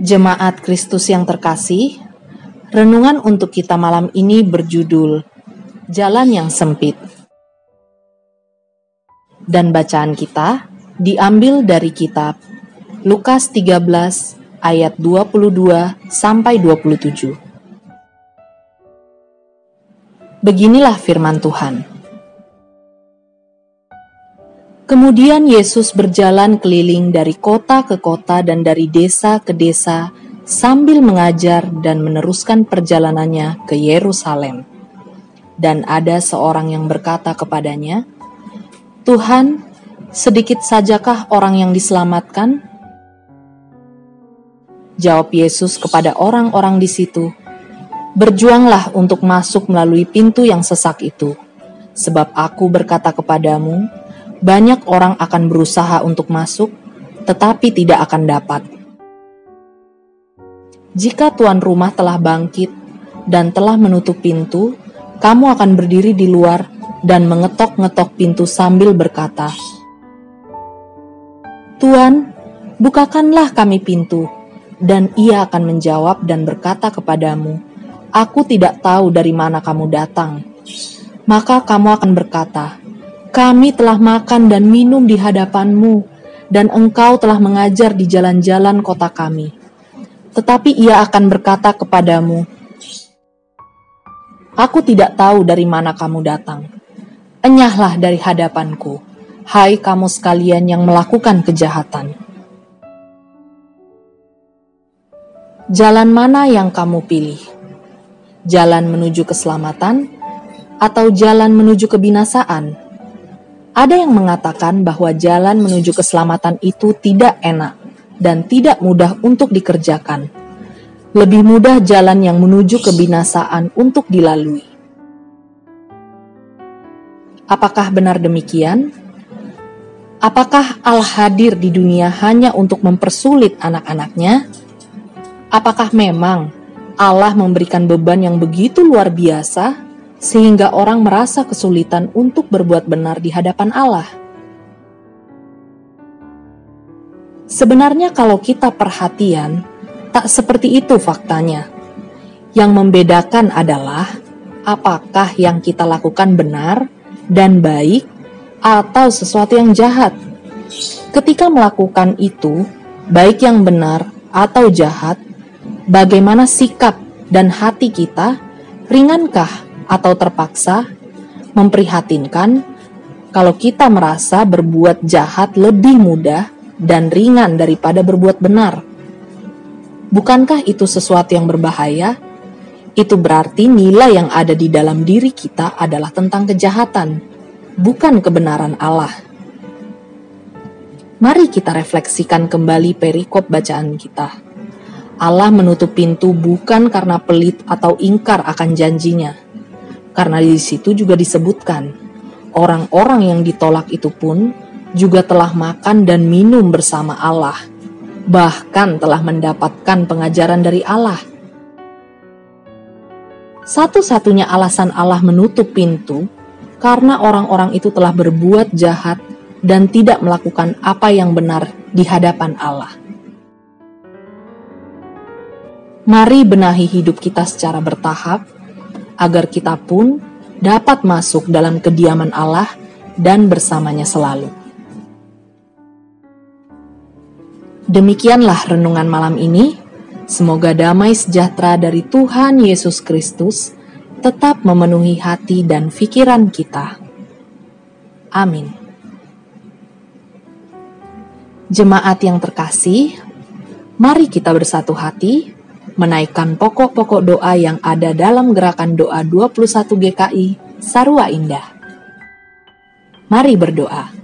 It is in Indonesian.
Jemaat Kristus yang terkasih, renungan untuk kita malam ini berjudul Jalan yang Sempit. Dan bacaan kita diambil dari kitab Lukas 13 ayat 22 sampai 27. Beginilah firman Tuhan. Kemudian Yesus berjalan keliling dari kota ke kota dan dari desa ke desa sambil mengajar dan meneruskan perjalanannya ke Yerusalem. Dan ada seorang yang berkata kepadanya, "Tuhan, sedikit sajakah orang yang diselamatkan?" Jawab Yesus kepada orang-orang di situ, "Berjuanglah untuk masuk melalui pintu yang sesak itu, sebab Aku berkata kepadamu, banyak orang akan berusaha untuk masuk, tetapi tidak akan dapat. Jika tuan rumah telah bangkit dan telah menutup pintu, kamu akan berdiri di luar dan mengetok-ngetok pintu sambil berkata, "Tuan, bukakanlah kami pintu." Dan ia akan menjawab dan berkata kepadamu, "Aku tidak tahu dari mana kamu datang." Maka kamu akan berkata, kami telah makan dan minum di hadapanmu, dan engkau telah mengajar di jalan-jalan kota kami. Tetapi ia akan berkata kepadamu, Aku tidak tahu dari mana kamu datang. Enyahlah dari hadapanku, hai kamu sekalian yang melakukan kejahatan. Jalan mana yang kamu pilih? Jalan menuju keselamatan atau jalan menuju kebinasaan? Ada yang mengatakan bahwa jalan menuju keselamatan itu tidak enak dan tidak mudah untuk dikerjakan. Lebih mudah jalan yang menuju kebinasaan untuk dilalui. Apakah benar demikian? Apakah Allah hadir di dunia hanya untuk mempersulit anak-anaknya? Apakah memang Allah memberikan beban yang begitu luar biasa sehingga orang merasa kesulitan untuk berbuat benar di hadapan Allah. Sebenarnya, kalau kita perhatian, tak seperti itu faktanya. Yang membedakan adalah apakah yang kita lakukan benar dan baik, atau sesuatu yang jahat. Ketika melakukan itu, baik yang benar atau jahat, bagaimana sikap dan hati kita, ringankah atau terpaksa memprihatinkan kalau kita merasa berbuat jahat lebih mudah dan ringan daripada berbuat benar. Bukankah itu sesuatu yang berbahaya? Itu berarti nilai yang ada di dalam diri kita adalah tentang kejahatan, bukan kebenaran Allah. Mari kita refleksikan kembali perikop bacaan kita. Allah menutup pintu bukan karena pelit atau ingkar akan janjinya, karena di situ juga disebutkan, orang-orang yang ditolak itu pun juga telah makan dan minum bersama Allah, bahkan telah mendapatkan pengajaran dari Allah. Satu-satunya alasan Allah menutup pintu karena orang-orang itu telah berbuat jahat dan tidak melakukan apa yang benar di hadapan Allah. Mari benahi hidup kita secara bertahap agar kita pun dapat masuk dalam kediaman Allah dan bersamanya selalu. Demikianlah renungan malam ini. Semoga damai sejahtera dari Tuhan Yesus Kristus tetap memenuhi hati dan pikiran kita. Amin. Jemaat yang terkasih, mari kita bersatu hati menaikkan pokok-pokok doa yang ada dalam gerakan doa 21 GKI Sarua Indah. Mari berdoa.